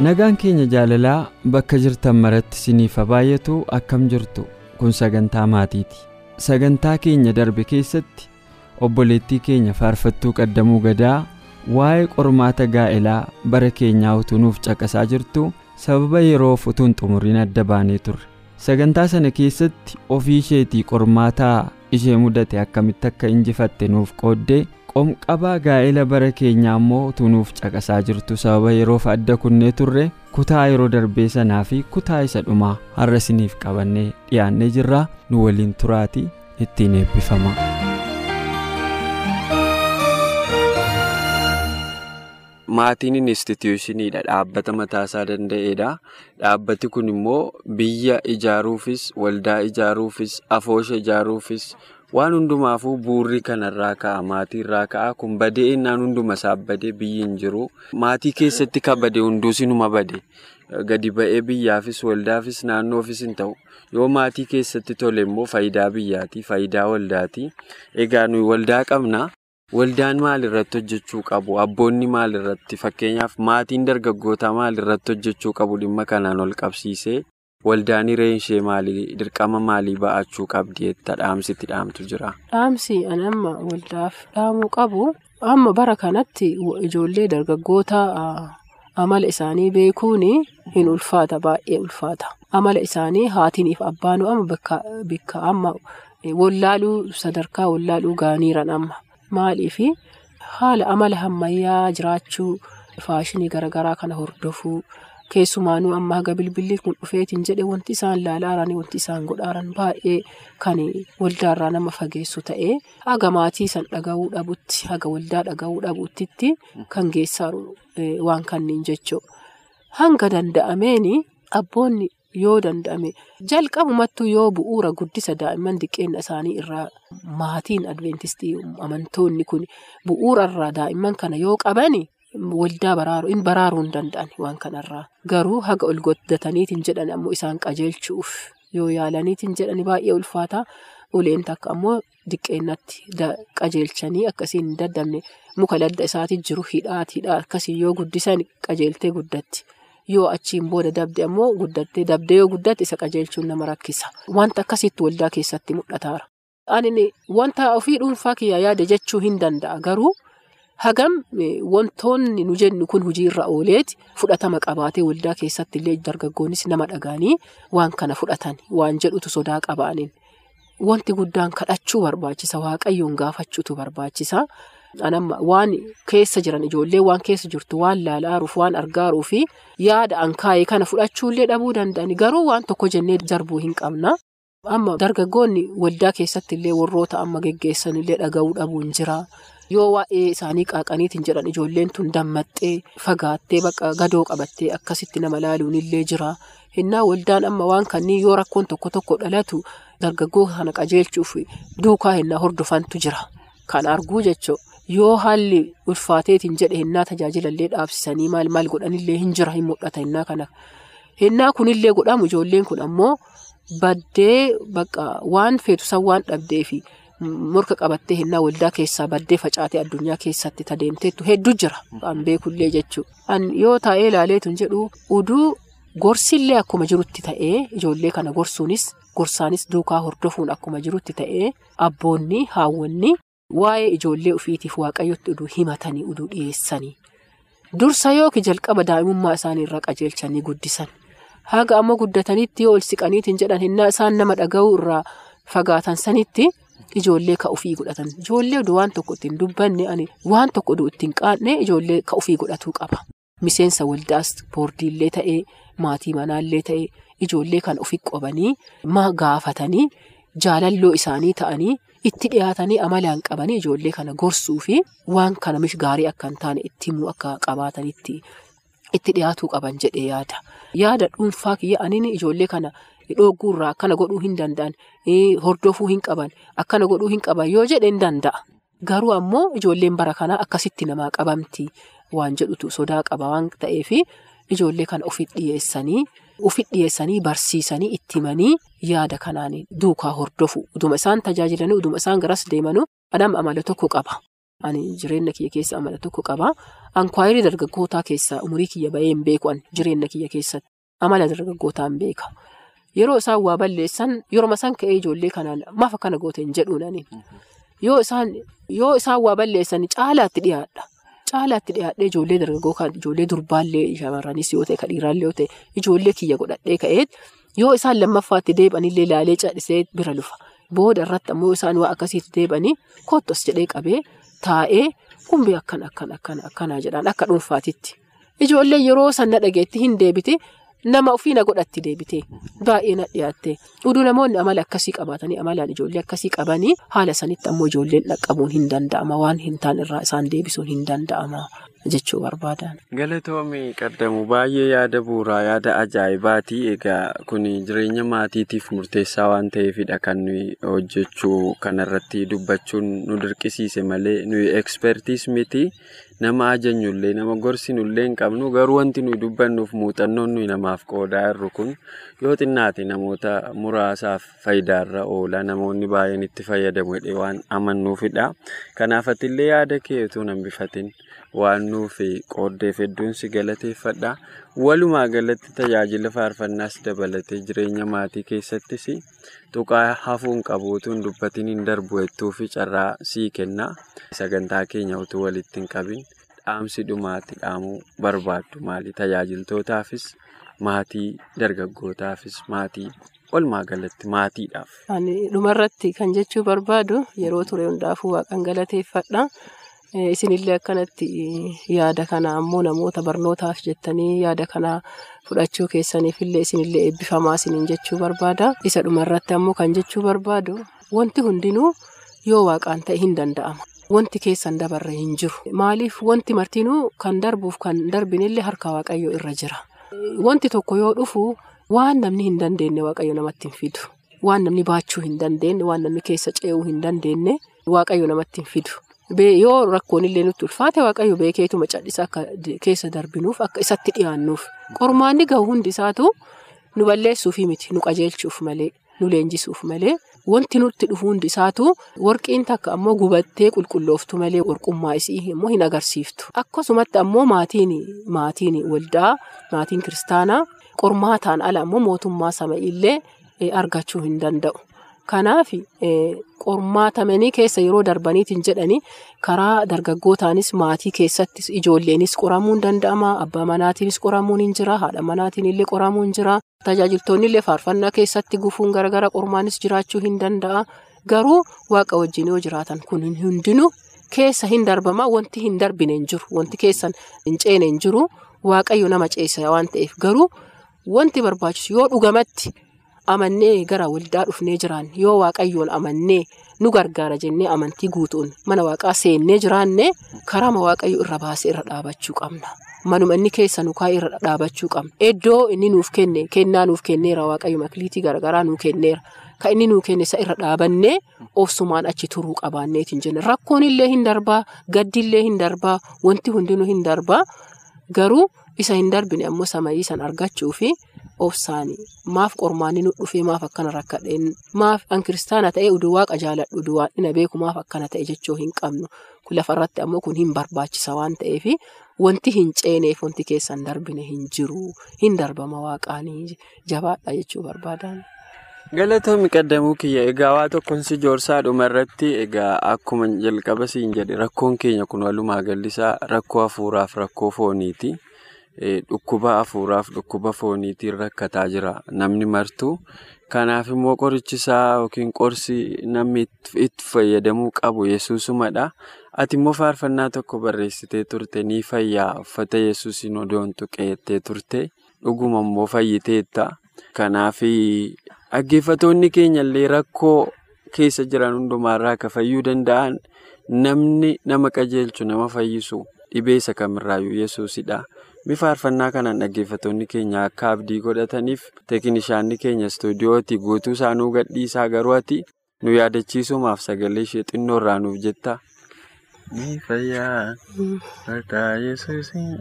Nagaan keenya jaalalaa bakka jirtan maratti isiniif haa baay'atu akkam jirtu kun sagantaa maatiiti. Sagantaa keenya darbe keessatti obboleettii keenya faarfattuu qaddamuu gadaa waa'ee qormaata gaa'elaa bara keenyaa utuu nuuf caqasaa jirtu sababa yeroof utuun xumuriin adda baanee turre. Sagantaa sana keessatti ofii isheetii qormaataa ishee mudate akkamitti akka injifatte nuuf qooddee qomqabaa gaa'ela bara keenyaa immoo utuu nuuf caqasaa jirtu sababa yeroof adda kunnee turre kutaa yeroo darbee sanaa fi kutaa isa dhumaa har'a isiniif qabannee dhiyaannee jirra nu waliin turaatii ittiin eebbifama. maatiin instituushiniidha dhaabbata mataasaa danda'eedha dhaabbati kun immoo biyya ijaaruufis waldaa ijaaruufis afoosha ijaaruufis waan hundumaafuu buurri kanarraa ka'a maatii irraa ka'a kun badee innaan hunduma isaaf badee biyyi hin jiru maatii keessatti ka bade hunduus inuma bade gadi ba'ee biyyaafis waldaafis naannoofis hin ta'u yoo maatii keessatti tole immoo faayidaa biyyaati faayidaa waldaati egaa nuyi waldaa qabna. Waldaan maal irratti hojjechuu qabu? Abboonni maal irratti? Fakkeenyaaf maatiin dargaggootaa maal irratti hojjechuu qabu? Dhimma kanaan ol qabsiisee waldaan hireen ishee maalii dirqama maalii ba'achuu qabdi jetta dhaamsitti dhaamtu jira? Dhaamsi ani amma waldaaf dhaamuu qabu amma bara kanatti ijoollee dargaggoota amala isaanii beekuun hin ulfaata baay'ee ulfaata. Amala isaanii haatiiniif abbaanu amma bakka amma wallaaluu sadarkaa wallaaluu gaaniiran amma. Maaliifi haala amala ammayyaa jiraachuu faashinii garaagaraa kana hordofuu keessumaanuu amma haga bilbilli kun dhufeetiin jedhe wanti isaan laalaaran wanti isaan godhaaran baay'ee kan waldaarraa nama fageessu ta'ee haga maatii san dhaga'uu dhabutti haga waldaa dhaga'uu dhabuutti kan geessaaru waan kanniin jechuudha. Hanga danda'ameeni abboonni. Yoo danda'ame jalqabumattuu yoo bu'uura guddisa daa'imman diqqeenya isaanii irraa maatiin adventistii amantoonni kun bu'uura irraa daa'imman kana yoo qabani waldaa baraaru in baraaruu hin danda'an waan kanarraa garuu haga ol goddataniitiin jedhan ammoo isaan qajeelchuuf yoo yaalaniitiin jedhani baay'ee ulfaata uleen takka ammoo diqqeenyatti qajeelchanii akkasiin hin daddabne muka ladda isaatii jiru hidhaati hidhaa akkasii yoo guddisan qajeeltee guddatti. Yoo achiin booda dabde ammoo guddattee dabde yoo guddatte isa qajeelchuun nama rakkisa. Wanta akkasitti waldaa keessatti mul'ataara. Ani wanta ofii dhuunfaa kiyyaa yaada jechuu hin danda'a garuu hagam wantoonni nu jennu kun hojiirra ooleeti fudhatama qabaatee waldaa keessatti illee dargaggoonnis nama dhagaanii waan kana fudhatan waan jedhutu sodaa qabaaniin. Wanti guddaan kadhachuu barbaachisa waaqayyoon gaafachuutu barbaachisa. Anamma waan keessa jiran ijoollee waan keessa jirtu waan laalaaruuf waan argaaruuf yaada an kaa'ee kana fudhachuullee dhabuu danda'ani garuu waan tokko jennee darbuu hin qabna. Amma dargaggoonni waldaa keessatti illee warroota amma geggeessan illee dhaga'uu dhabuun jira. Yoo waa'ee isaanii qaaqaniitiin jedhan ijoolleen tun dammaxxee fagaattee bakka gadoo qabattee akkasitti nama laaluun illee jira. Hinnaa waldaan amma waan kanneen yoo rakkoon tokko tokko dhalatu dargaggoo kana qajeelchuuf duukaa hinnaa hordofantu jira. Kan arguu jechuudha. Yoo haalli ulfaateetiin jedhe hinnaa tajaajilallee dhaabsisanii maal maal godhanillee hin jira hin mul'ata hinnaa kana. Hinnaa kunillee godhamu ijoolleen kun ammoo baddee waan feetusan waan dhabdeefi morka qabattee hinnaa waldaa keessaa baddee facaatee addunyaa keessatti tadeemteettu hedduu jira. An beekullee jechuudha. Yoo taa'ee ilaaleetu jedhu uduu gorsillee akkuma jirutti ta'ee ijoollee kana gorsuunis gorsaanis duukaa hordofuun akkuma jirutti ta'ee abboonni haawwanni. Waa'ee ijoollee ofiitiif waaqayyotti uduu himatanii uduu dhiyeessanii dursa yookiin jalqaba daa'imummaa isaanii irraa qajeelchanii guddisan haga ammoo guddatanitti yoo ol siqaniitiin jedhan hinnaa isaan nama dhaga'uu irraa fagaatan sanitti ijoollee ka ofii godhatan ijoollee waan tokko ittiin dubbanne ani waan tokko ittiin qaadne ijoollee ka ofii godhatuu qaba. miseensa waldaas boordiillee ta'ee maatii manaallee ta'ee ijoollee kan ofi qabanii gaafatanii jaalalloo isaanii ta'anii itti dhiyaatanii amalaan qabanii ijoollee kana gorsuu fi waan kana gaarii akka hin taane itti himuu akka qabaatanitti itti dhiyaatuu qaban jedhee yaada. Yaada dhuunfaa kiyya aniin ijoollee kana dhoogguurraa akkana godhuu hin danda'an hordofuu hin qaban akkana godhuu hin qaban yoo jedhe hin danda'a. Garuu ammoo ijoolleen bara kanaa akkasitti namaa qabamti waan jedhutu sodaa qaba waan ta'eef ijoollee kana ofitti dhiyeessanii ofitti dhiyeessanii barsiisanii itti himanii yaada kanaan duukaa hordofu uduma isaan tajaajilanii uduma isaan garas deemanuu adam amala tokko qaba. Ani jireenya kiyya keessa amala tokko qaba. Ankwaayirii dargaggootaa keessaa umurii kiyya bahee hin beeku jireenya kiyya keessatti amala dargaggootaa hin beeka. Yeroo isaan waa balleessan yeroo isaan ka'ee ijoollee kanaan maaf akkana goote hin jedhuun yoo isaan waa balleessan caalaatti dhiyaadha. Caalaatti dhiyaadhee ijoollee dargaggoo kan ijoollee durbaallee shamarranis yoo ta'e kan dhiiraallee yoo ta'e ijoollee kiyya godhadhee ka'eet yoo isaan lammaffaatti deebi'anillee ilaalee cadhisee bira lufa. Booda irratti ammoo isaan waa akkasiitti deebi'anii kottos jedhee qabee taa'ee kumbii akkana akkana akkanaa jedhaan akka dhuunfaatitti. Ijoollee yeroo sanna dhageetti hin deebite nama ofii na godhatti deebite baay'ee na dhiyaatte uduu namoonni amala akkasii qabaatanii amalaan ijoollee akkasii qabanii haala sanitti ammoo ijoolleen dhaqqabuun hin danda'ama waan hin taane irraa isaan deebisuun hin danda'ama jechuu barbaadan. Galatoomii qaddamu baay'ee yaada bu'uuraa yaada ajaa'ibaati egaa kun jireenya maatiitiif murteessaa waan ta'eefidha kan nuyi hojjechuu kanarratti dubbachuun nu dirqisiise malee nuyi ekspertiis miti. nama ajajnullee nama gorsinullee hin qabnu garuu wanti nuyi dubbannuuf muuxannoon nuyi namaaf qoodaa jirru kun yoo xinnaate namoota muraasaaf faayidaarra oola namoonni baay'een itti fayyadamu waan amannuufidha. Kanaaf atillee yaada kee utuu hin hambifatin waan nuuf qooddeef hedduun si galateeffadha. Walumaa galatti tajaajila faarfannaas dabalatee jireenya maatii keessattis tuqaa hafuun qabuutu hin dubbatiin hin darbu fi carraa sii kenna. Sagantaa keenya utuu walitti hin qabin dhaamsi dhumaatti dhaamuu barbaaddu maali? Tajaajiltootaafis maatii dargaggootaafis maatii walumaa galatti maatiidhaaf. Ani dhumarratti kan jechuu barbaadu yeroo ture hundaafuu waaqan galateeffadha. Isinillee akkanatti yaada kana ammoo namoota barnootaaf jettanii yaada kana fudhachuu keessaniifillee isinillee eebbifamaa isiniin jechuu barbaada. Isa dhumarratti ammoo kan jechuu barbaadu wanti hundinuu yoo waaqaan ta'e hin danda'ama. Wanti keessan dabarre hin jiru. Maaliif wanti martinuu kan darbuuf kan darbinillee harka waaqayyoo irra jira. Wanti tokko yoo dhufu waan namni hin dandeenye waaqayyo namatti hin fidu. Waan namni baachuu hin dandeenye, waan namni keessa ce'uu hin dandeenye waaqayyo namatti hin fidu. Yoo rakkoon illee nutti ulfaate waaqayyo beekeetuma cadhisa akka keessa darbinuuf akka isatti dhiyaannuuf. Qormaanni gahu hundi isaatu nu balleessuufi miti nu qajeelchuuf malee nu leenjisuuf malee wanti nutti dhufu hundi isaatu warqiin takka ammoo gubattee qulqullooftu malee warqummaa isii immoo hin agarsiiftu. Akkasumatti ammoo maatiin maatiin waldaa maatiin kiristaanaa qormaataan ala ammoo mootummaa sama'iillee argachuu hin danda'u. Kanaaf qormaatamanii keessa yeroo darbaniitiin jedhanii karaa dargaggootaanis maatii keessattis ijoolleenis qoramuun danda'ama. Abbaa manaatiinis qoramuun hin jira. Haadha manaatiin illee qoramuun hin jira. Tajaajiltoonni illee faarfannaa keessatti gufuun garagara qormaanis jiraachuu hin danda'a. Garuu waaqa wajjin yoo jiraatan kun hundinuu keessa hin darbama. Wanti hin darbine hin jiru. Wanti keessan hin ceene hin jiru. Waaqayyo nama ceesa waan ta'eef garuu wanti barbaachisu yoo dhugamatti. Amannee gara waldaa dhufnee jiraan yoo waaqayyoon amannee nu gargaara jennee amantii guutuun mana waaqaa seennee jiraanne karaama waaqayyo irra baasee irra dhaabachuu qabna. Manuma inni keessa nu kaa'ee irra dhaabachuu qabna. Iddoo inni nuuf kenne kennaa nuuf kenneera waaqayyo makliitii garaagaraa nuuf kenneera. Kan inni nuuf kenne isa irra dhaabannee obsumaan achi turuu qabaanneetiin jenna. Rakkoon illee hin darbaa, gaddi illee hin darbaa, wanti hundinuu hin darbaa. Garuu isa hin darbine ammoo samayii san argachuu fi obsaanii maaf qormaanni nu dhufee maaf akkana rakkadheen. Maaf an kiristaana ta'ee uduu waaqa jaaladhu uduu waaqni beeku maaf akkana ta'e jechuu hin qabnu. Lafarratti ammoo kun hin barbaachisa waan ta'eef wanti hin ceeneef wanti keessan darbine hin jiru. Hin darbama waaqaanii jabaadha jechuu barbaadan. Galatoomii qaddamuu kiyya egaa waa tokkoon si joorsaa dhumarratti egaa akkuma jalqaba siin jedhe rakkoon keenya kun walumaa gallisaa rakkoo hafuuraaf rakkoo fooniiti. Dhukkuba hafuuraaf dhukkuba fooniitiin rakkataa jira namni martuu. Kanaaf immoo qorichi isaa yookiin qorsi namni itti fayyadamuu qabu yesuusumadha. Ati immoo faarfannaa tokko barreessitee turte ni fayyaa uffata yesuusiin odoon tuqeettee turte dhuguma immoo fayyiteetta. Kanaaf dhaggeeffatoonni keenya illee rakkoo keessa jiran hundumaarraa akka fayyuu danda'an namni nama qajeelchu nama fayyisu dhibee isa kamirraayyuu yesuusidha. Faarfannaa kanaan dhaggeeffatoonni keenya akka abdii godhataniif teeknishaanni keenya istuudiyooti guutuu isaanuu gadhiisaa garuu ati nu yaadachiisumaaf sagalee ishee xinnoo irraa nuuf jetta. Ni fayyaa maqaa yesuusiin.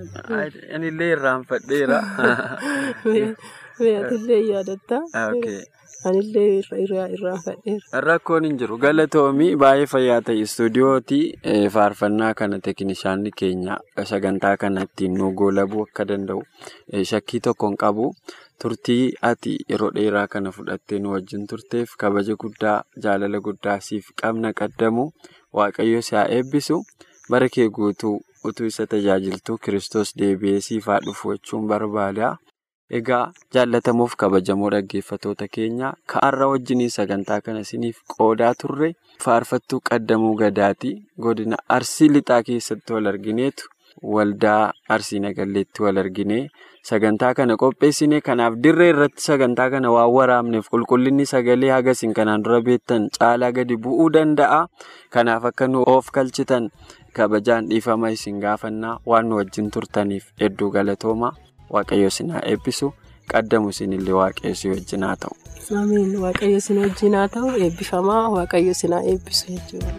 Anillee irraanfadheera. Atillee yaadatta. Anillee irraanfadheera. Rakkoon hin jiru galatoomii baay'ee fayyaa ta'e istuudiyooti faarfannaa kana teeknishaanni keenya sagantaa kana ittiin nu goolabuu akka danda'u shakkii tokko hin qabu. Turtii ati yeroo dheeraa kana fudhattee nu wajjin turteef kabaja guddaa jaalala guddaa siif qabna qaddamu waaqayyo si haa eebbisu bara kee guutuu utuu isa tajaajiltuu kiristoos deebi'ee siif haa dhufu jechuun barbaada. Egaa jaallatamuuf kabajamoo dhaggeeffatoota keenya ka'arra wajjinii sagantaa kana isiniif qoodaa turre faarfattuu qaddamuu gadaati godina arsii lixaa keessatti wal argineetu waldaa arsii nagalleetti wal arginee sagantaa kana qopheessine kanaaf dirree irratti sagantaa kana waan waraabneef qulqullinni sagalee hagasiin kanaan dura beektan caalaa gadi bu'uu danda'a kanaaf akka nu of kalchitan kabajaan dhiifama isin gaafannaa waan nu wajjin turtaniif hedduu galatooma. Waaqayyo isin haa eebbisu qaddamu isinillee waaqayyo wajjin haa ta'u. Waaqayyo isin wajjin haa ta'u eebbifamaa waaqayyo isin haa eebbisu jechuudha.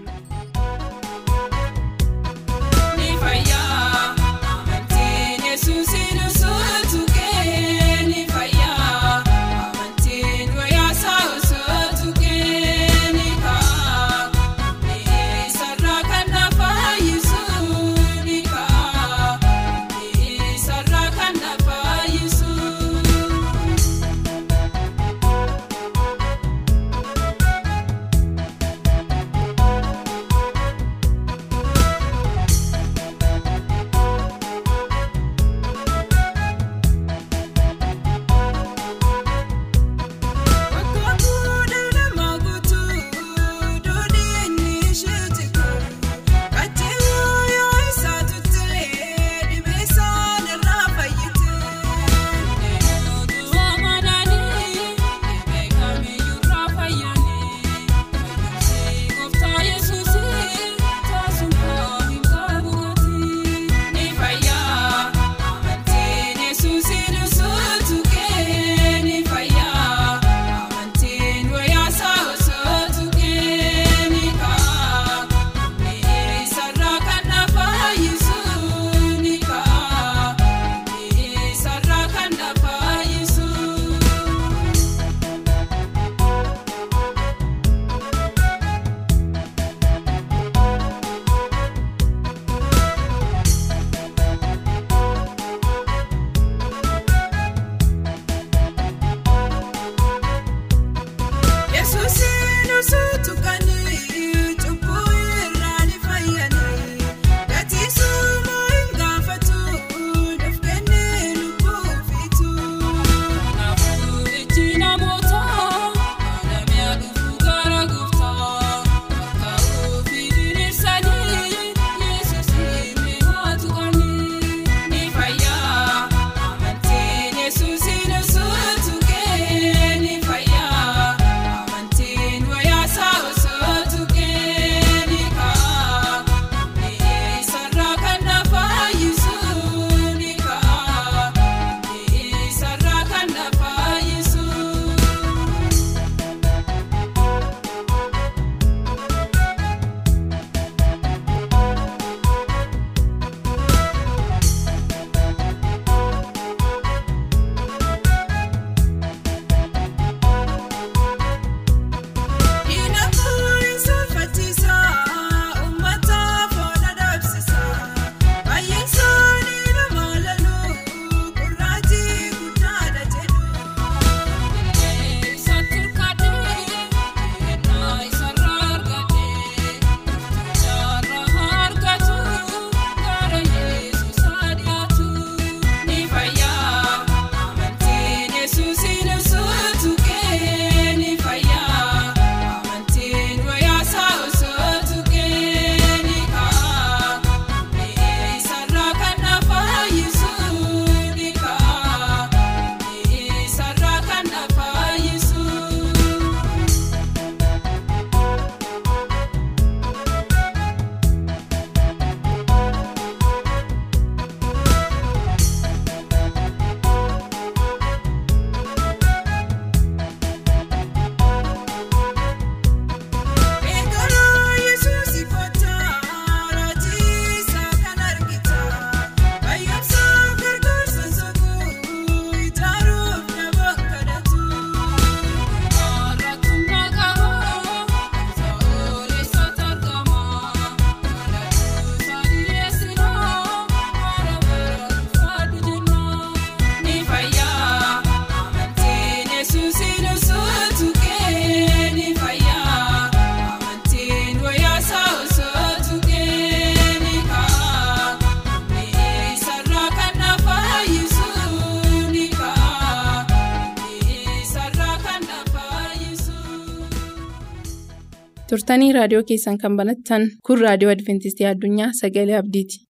Turtanii raadiyoo keessan kan banattan kun raadiyoo adventistii addunyaa sagalee abdiiti.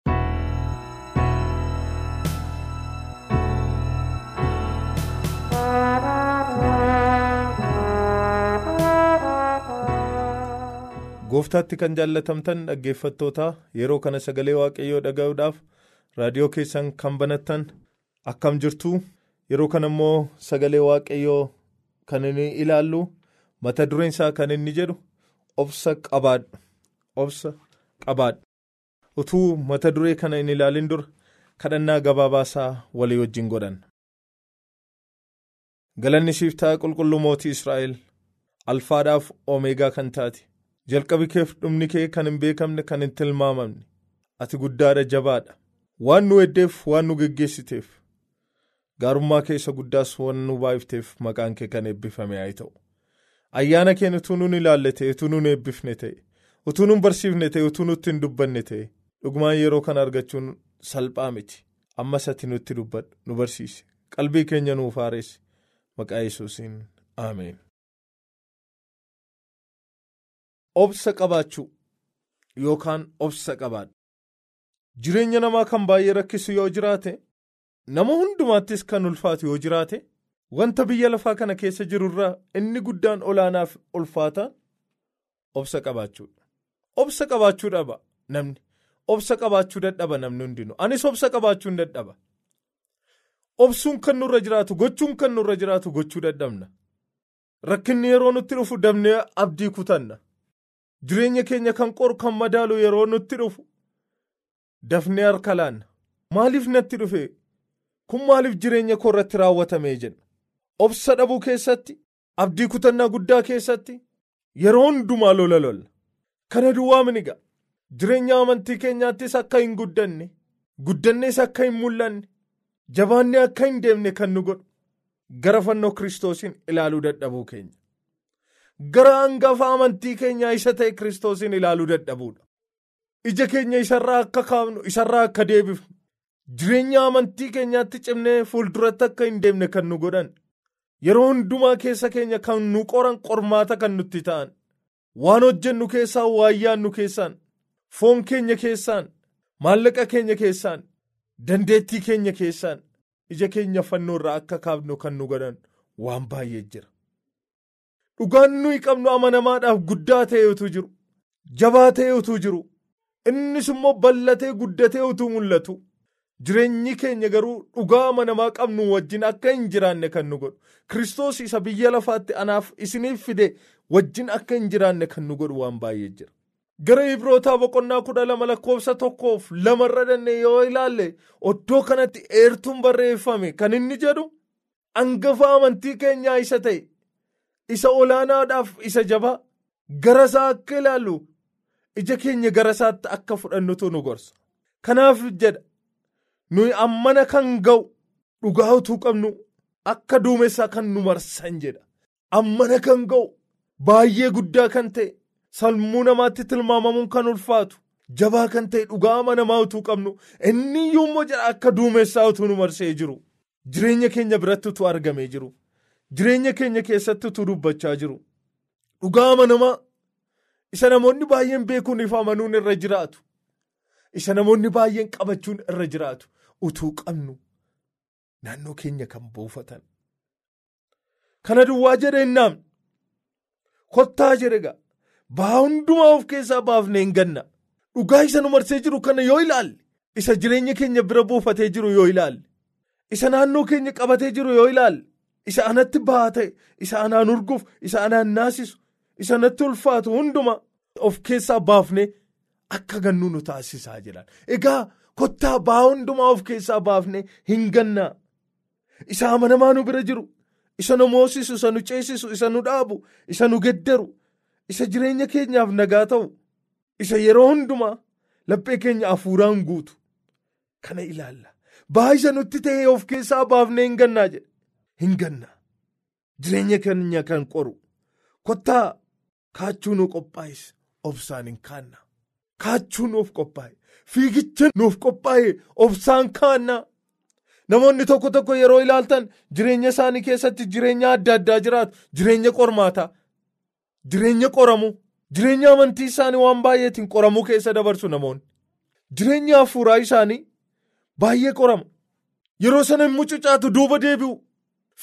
gooftaatti kan jaallatamtan dhaggeeffattoota yeroo kana sagalee waaqayyoo dhaga'uudhaaf raadiyoo keessan kan banattan akkam jirtu yeroo kana immoo sagalee waaqayyoo kan inni ilaallu mata dureen isaa kan inni jedhu obsa qabaadhu obsa qabaadhu utuu mata duree kana hin ilaalin dura kadhannaa gabaabaasaa walii wajjin godhan. galanni siif ta'a qulqulluu mootii israa'el alfaadhaaf oomeegaa kan taate. jalqabi keef dhumni kee kan hin beekamne kan hin tilmaamamne. Ati guddaadha jabaadha. Waan nu heddeef waan nu geggeessiteef. Gaarummaa keessa guddaas waan nu baay'ifteef maqaan kee kan eebbifame haa ta'u ayyaana keenya utuu nuun ilaalle ta'e utuu nuun eebbifne ta'e utuu nuun barsiifne ta'e utuu nutti hin dubbanne ta'e dhugumaan yeroo kana argachuun salphaa miti ammas ati nutti dubbadhu nu barsiise qalbii keenya nuuf haaressi maqaa yesuusiin aameen. Obsa qabaachuu yookaan obsa qabaadhu. Jireenya namaa kan baay'ee rakkisu yoo jiraate nama hundumaattis kan ulfaatu yoo jiraate wanta biyya lafaa kana keessa jirurraa inni guddaan olaanaaf ulfaataan obsa qabaachuudha. Obsa qabaachuu dhaba namni. Obsa qabaachuu dadhaba namni hundinuu. Anis obsa qabaachuu hin dadhaba. Obsuun kan nurra jiraatu gochuun kan nurra jiraatu gochuu dadhabna. Rakkinni yeroo nutti dhufu dabnee abdii kutanna. Jireenya keenya kan qoru kan madaalu yeroo nutti dhufu dafnee harka laanna. Maaliif natti dhufe? Kun maaliif jireenya koo irratti raawwatame jenna? Obsa dhabuu keessatti, abdii kutannaa guddaa keessatti yeroo hundumaa lola lolla. Kana duwwaa miniga. Jireenya amantii keenyaattis akka hin guddanne, guddannees akka hin mul'anne, jabaannee akka hin deemne kan nu godhu gara fannoo kiristoosiin ilaaluu dadhabuu keenya. Gara hangafa amantii keenyaa isa ta'e kiristoosiin ilaaluu dadhabuudha. Ija keenya isarraa akka kaafnu, isarraa akka deebifnu, jireenya amantii keenyaatti cimnee fuulduratti akka hin deemne kan nu godhan, yeroo hundumaa keessa keenya kan nu qoran qormaata kan nutti ta'an, waan hojjennu keessaa waan yaannu keessaan, foon keenya keessaan, maallaqa keenya keessaan, dandeettii keenya keessaan, ija keenya fannoorraa akka kaafnu kan nu godhan waan baay'ee jira. Dhugaan nuyi qabnu amanamaadhaaf guddaa ta'e utuu jiru, jabaa ta'e utuu jiru, innis immoo bal'atee guddatee utuu mul'atu, jireenyi keenya garuu dhugaa amanamaa qabnu wajjin akka hin jiraanne kan nu godhu. Kiristoos isa biyya lafaatti anaaf isiniif fide wajjin akka hin jiraanne kan nu godhu waan baay'ee jira. Gara Ibrootaa boqonnaa kudha lama lakkoofsa tokkoof lamarra dannee yoo ilaalle oddoo kanatti eertuun barreeffame kan inni jedhu hangafa amantii keenyaa isa ta'e. isa olaanaadhaaf isa jabaa gara isaa akka ilaallu ija keenya gara isaatti akka fudhannutu nu gorsa. Kanaaf jedha nuyi ammana kan ga'u dhugaa utuu qabnu akka duumessaa kan nu marsan jedha. Ammana kan ga'u baay'ee guddaa kan ta'e sammuu namaatti tilmaamamuun kan ulfaatu jabaa kan ta'e dhugaa amanamaa utuu qabnu inni iyyuu jedha akka duumessaa utuu nu marsee jiru jireenya keenya biratti utuu argamee jiru. Jireenya keenya keessatti utuu dubbachaa jiru. Dhugaa amanamaa isa namoonni baay'een beekuun ifa amanuun irra jiraatu. Isa namoonni baay'een qabachuun irra jiraatu. Utuu qabnu naannoo keenya kan buufatan. Kana duwwaa jedheennaam kottaa jedhega baa hundumaa of keessaa baafnee hin ganna. Dhugaa isa nu marsee jiru kana yoo ilaalle isa jireenya keenya bira buufatee jiru yoo ilaalle isa naannoo keenya qabatee jiru yoo ilaalle. isa anatti ba'aa ta'e isa anaan urguuf isa anaan naasisu isa natti ulfaatu hunduma of keessaa baafne akka gannu nu taasisaa jedhan egaa kottaa ba'aa hundumaa of keessaa baafne hin gannaa isa amanamaa nu bira jiru isa nu moosisu isa nu ceesisu isa nu dhaabu isa nu geddaru isa jireenya keenyaaf nagaa ta'u isa yeroo hundumaa laphee keenya hafuuraan guutu kana ilaalla ba'aa isa nutti ta'e of keessaa baafne hin gannaa jedhe. hin ganna jireenya keenya kan qoru kottaa kaachuu nuuf qophaa'es obsaan hin kaanna kaachuu nuuf qophaa'e fiigicha nuuf qophaa'e obsaan kaanna namoonni tokko tokko yeroo ilaaltan jireenya isaanii keessatti jireenya adda addaa jiraatu jireenya qormaataa jireenya qoramu Jireenya amantii isaanii waan baay'eetiin qoramuu keessa dabarsu namoonni. Jireenya hafuuraa isaanii baay'ee qorama. Yeroo sana hin mucucaatu duuba deebi'u.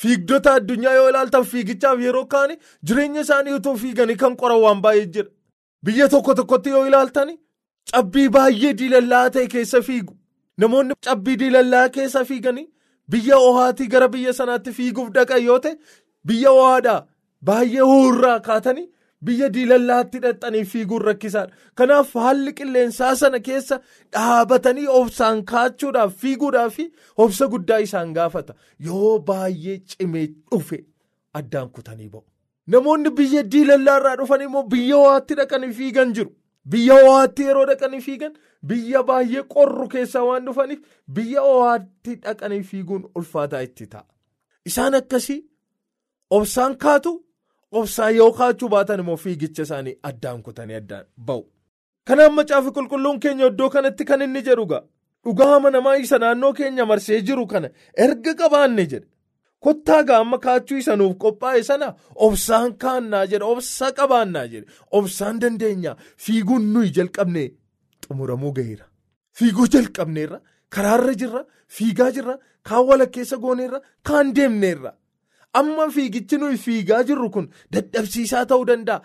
Fiigdota addunyaa yoo ilaaltan fiigichaaf yeroo kaani jireenya isaanii utuu fiiganii kan qoran waan baay'ee jira. Biyya tokko tokkotti yoo ilaaltan cabbii baay'ee diilallaa ta'e keessa fiigu. Namoonni cabbii diilallaa keessa fiiganii biyya ohaatii gara biyya sanaatti fiiguuf dhaqan yoo ta'e biyya ohaadhaa baay'ee huurraa kaatanii biyya diilallaatti dhaqxanii fiiguun rakkisaadha. Kanaaf haalli qilleensaa sana keessa dhaabatanii obsaan kaachuudhaaf fiiguudhaaf obsa guddaa isaan gaafata. Yoo baay'ee cimee dhufe addaan kutanii ba'u. Namoonni biyya diilallaarraa dhufan immoo biyya ho'aatti dhaqanii fiigan jiru. Biyya ho'aatti yeroo dhaqanii fiigan biyya baay'ee qorru keessaa waan dhufaniif biyya ho'aatti dhaqanii fiiguun ulfaataa itti ta'a. Isaan akkasii obsaan kaatu obsaan yoo kaachuu baatan immoo fiigicha isaanii addaan kutanii addaan ba'u. Kanaaf macaafi qulqulluun keenya iddoo kanatti kan inni jedhu gaa dhugaa amanamaa isa naannoo keenya marsee jiru kana erga qabaanne jedhe. Kottaa gaa amma kaachuu isa nuuf qophaa'e sana obsaan kaannaa jedhe obsa qabaannaa jedhe obsaan dandeenya fiiguun nuyi jalqabne xumuramuu gaheera. Fiiguu jalqabneerra karaarra jirra fiigaa jirra kaan walakkeessa gooneerra kaan deemneerra. Amma fiigichi nuyi fiigaa jirru kun dadhabsiisaa ta'uu danda'a.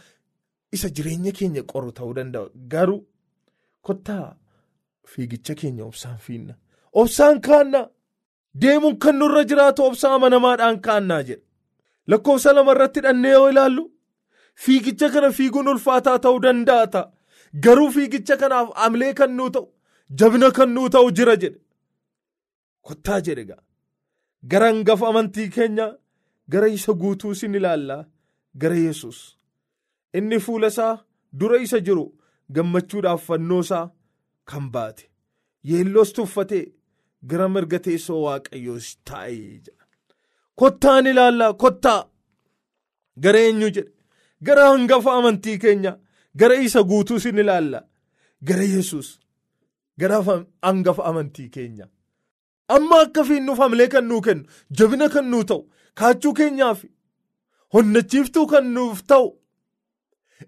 Isa jireenya keenya qoru ta'uu danda'a. Garuu kottaa fiigicha keenya obsaan fiinna. Obsaan kaannaa. Deemuun kan nurra jiraatu obsa amanamaadhaan kaannaa jedha. Lakkoofsa lama irratti dhannee yoo ilaallu fiigicha kana fiiguun ulfaataa ta'uu danda'a ta'a. Garuu fiigicha kanaaf amlee kan nuu ta'u jabina kan nuu ta'u jira jedhe. Kottaa jedhe gaa. Gara hangafa amantii keenyaa gara isa guutuu sin ilaallaa gara Yesuus. Inni fuula isaa dura isa jiru gammachuudhaaf fannoo isaa kan baate. Yeelloos tuffatee. Gara mirga teessoo waaqayyoos taa'ee jedha. Kottaan ilaallaa kottaa gara eenyu jedhe gara hangafa amantii keenya gara isa guutuu sin ilaallaa gara Yesuus gara hangafa amantii keenya. Amma akka fiinnuuf hamlee kan nuu kennu jabina kan nuu ta'u kaachuu keenyaaf honnachiiftuu kan nuuf ta'u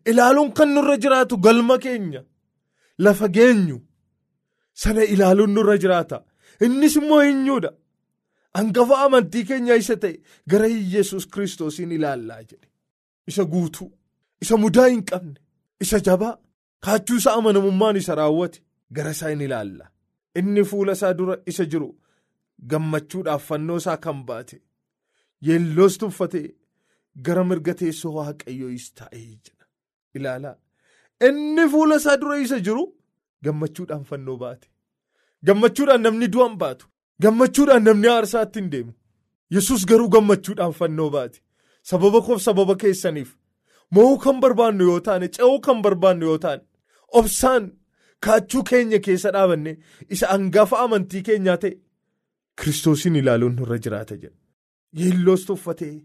ilaaluun kan nurra jiraatu galma keenya lafa geenyu sana ilaaluun nurra jiraata. Innis immoo eenyuudha? Hangafa amantii keenya isa ta'e gara Yesuus kiristoosiin ilaallaa jedhe. Isa guutuu, isa mudaa hin qabne, isa jabaa, kaachuu isaa amanamummaan isa raawwate gara isaa in ilaalla. Inni fuula isaa dura isa jiru gammachuudhaaf fannoo isaa kan baate yeelloos tuffatee gara mirga teessoo waaqayyoo taa'ee jedha. Ilaalaa. Inni fuula isaa dura isa jiru gammachuudhaan fannoo baate. Gammachuudhaan namni du'an baatu. Gammachuudhaan namni aarsaatti hin deemu. Yesus garuu gammachuudhaan fannoo baate. Sababa koof sababa keessaniif. Mo'uu kan barbaannu yoo taane, ce'uu kan barbaannu yoo taane, obsaan kaachuu keenya keessa dhaabanne isa hangafa amantii keenyaa ta'e kiristoosiin ilaaluun nurra jiraata jedha. Yeelloos tuffatee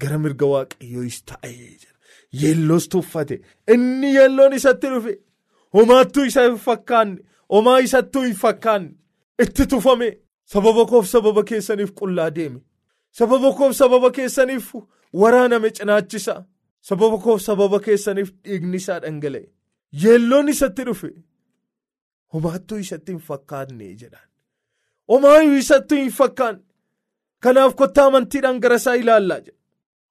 gara mirga waaqayyoo taa'ee jira. Yeelloos tuffate inni yeelloon isatti dhufe homaattuu isa hin fakkaanne. Homaa isattuu hin fakkaanne itti tufame. Sababa koof sababa keessaniif qullaa deeme. Sababa koof sababa keessaniif waraaname cinaachisa. Sababa koof sababa keessaniif dhiigni isaa dhangala'e yeelloon isatti dhufe. Homaattuu isatti hin fakkaanne jedhaan. Homaayyuu isattuu hin fakkaanne kanaaf kottaa amantiidhaan gara isaa ilaallaa jedha.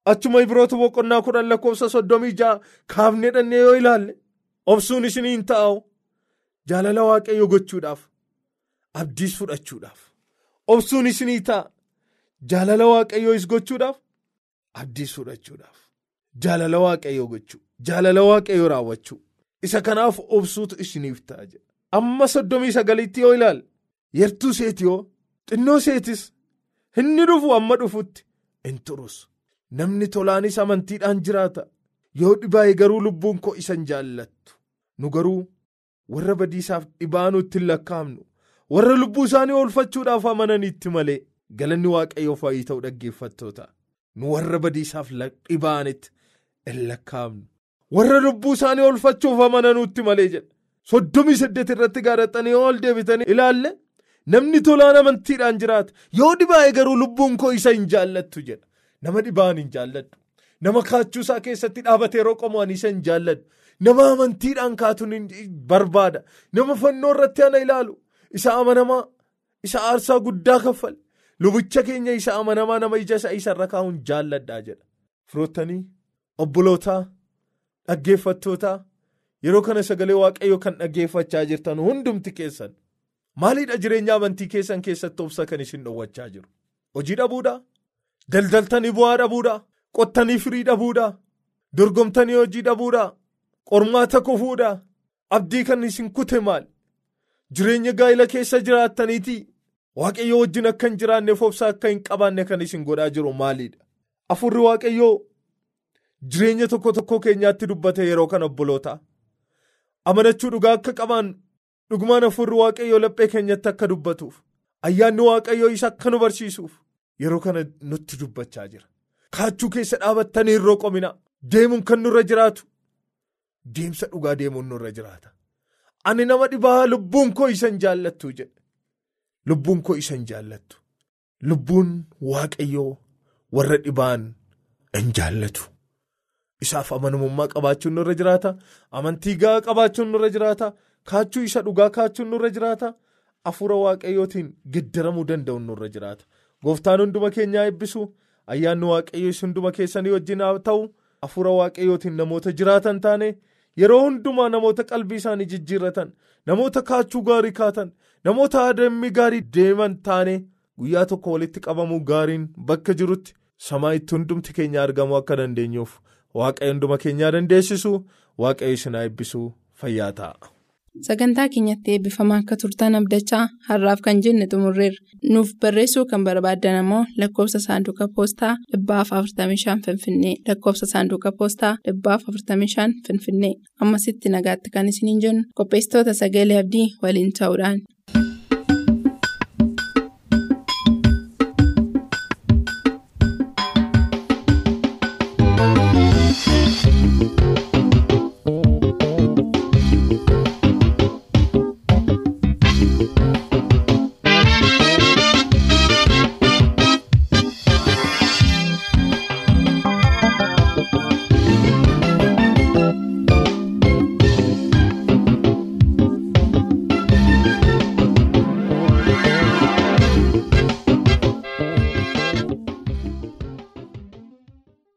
Achuma Ibroota boqonnaa kudhan lakkoofsa soddomii ja'a kaafnee dhannee yoo ilaalle obsuun isinii hin taa'u. Jaalala waaqayyo gochuudhaaf abdiis fudhachuudhaaf. Obsuun isinii ta'a. Jaalala waaqayyoos gochuudhaaf abdiis fudhachuudhaaf. Jaalala waaqayyo gochuu. Jaalala waaqayyo raawwachuu. Isa kanaaf obsuutu isiniif ta'a jedha. Amma soddomii sagaliitti yoo ilaalle yartuu seeti yoo xinnoo seetis. Inni dhufu amma dhufutti in turus. Namni tolaanis amantiidhaan jiraata. Yoo dhibaa'e garuu lubbuun koo isa hin jaallattu. Nu garuu. Warra badiisaaf dhibaa nutti hin lakkaa'amnu warra lubbuu isaanii oolfachuudhaaf amananitti malee galanni waaqayyoof waayii ta'u dhaggeeffattoota. Nu warra badiisaaf dhibaanitti hin lakkaa'amnu. Warra lubbuu isaanii oolfachuuf amananutti malee jedha. Soddomii saddeet irratti gaaraxanii ol deebitanii ilaalle namni tolaan amantiidhaan jiraata. Yoo dhibaa'e garuu lubbuun koo isa hin jaallattu jedha. Nama dhibaan hin jaalladhu nama kaachuusaa keessatti dhaabate yeroo qomu ani isa hin jaalladhu. Nama amantiidhaan kaatuun barbaada. Nama fannoo irratti ana ilaalu. Isa amanamaa. Isa aarsaa guddaa kaffale. Lubicha keenya isa amanamaa nama ija isaa isarra kaa'uun jaalladhaa jedha. Firoottanii obbolootaa dhaggeeffattootaa yeroo kana sagalee waaqayyoo kan dhaggeeffachaa jirtan hundumti keessan maaliidha jireenya amantii keessan keessatti obsa kan isin dhowwachaa jiru? Hojii dhabuudhaa? Daldaltanii bu'aa dhabuudhaa? Qottanii firii dhabuudhaa? Dorgomtanii hojii dhabuudhaa? Qormaata kufuudhaa? Abdii kan isin kute maali? Jireenya gaa'ila keessa jiraattaniitii? Waaqayyoo wajjin akka hin jiraanneef obsa akka hin qabaanne kan isin godhaa jiru maalidha? Afurri waaqayyoo jireenya tokko tokko keenyaatti dubbate yeroo kana obboloota. Amanachuu dhugaa akka qabaan dhugumaan afurri waaqayyoo laphee keenyatti akka dubbatuuf ayyaanni waaqayyoo isa akka nu barsiisuuf yeroo kana nutti dubbachaa jira. Kaachuu keessa dhaabattanii irroo qomina deemuun kan nurra jiraatu deemsa dhugaa deemuun nurra jiraata. Ani nama dhibaa lubbuun koo isa hin jaallattu jedhe. Lubbuun koo isa hin jaallattu. Lubbuun waaqayyoo warra dhibaan hin jaallatu. Isaaf amanamummaa qabaachuun nurra jiraata. Amantii gahaa qabaachuun nurra jiraata. Kaachuu isa dhugaa kaachuun nurra jiraata. Afuura waaqayyootiin geddaramuu danda'uun nurra jiraata. Gooftaan hunduma keenyaa eebbisu. Ayyaanni waaqayyoo hunduma keessanii wajjin haa ta'u. Afuura waaqayyootiin namoota jiraatan taane. Yeroo hundumaa namoota qalbii isaanii jijjiirratan. Namoota kaachuu gaarii kaatan. Namoota adeemmi gaarii deeman taane. Guyyaa tokko walitti qabamuu gaariin bakka jirutti samaa'itti hundumti keenya argamuu akka dandeenyuuf. Waaqayyo hunduma keenyaa dandeessisu waaqayyo isin haa eebbisu fayyaa ta'a. Sagantaa keenyatti eebbifamaa akka turtan abdachaa har'aaf kan jenne xumurreerra. Nuuf barreessuu kan barbaaddan ammoo lakkoofsa saanduqa poostaa dhibbaaf 45 Finfinnee lakkoofsa saanduqa poostaa dhibbaaf 45 Finfinnee ammasitti nagaatti kan isiniin jennu qopheessitoota sagalee abdii waliin ta'uudhaan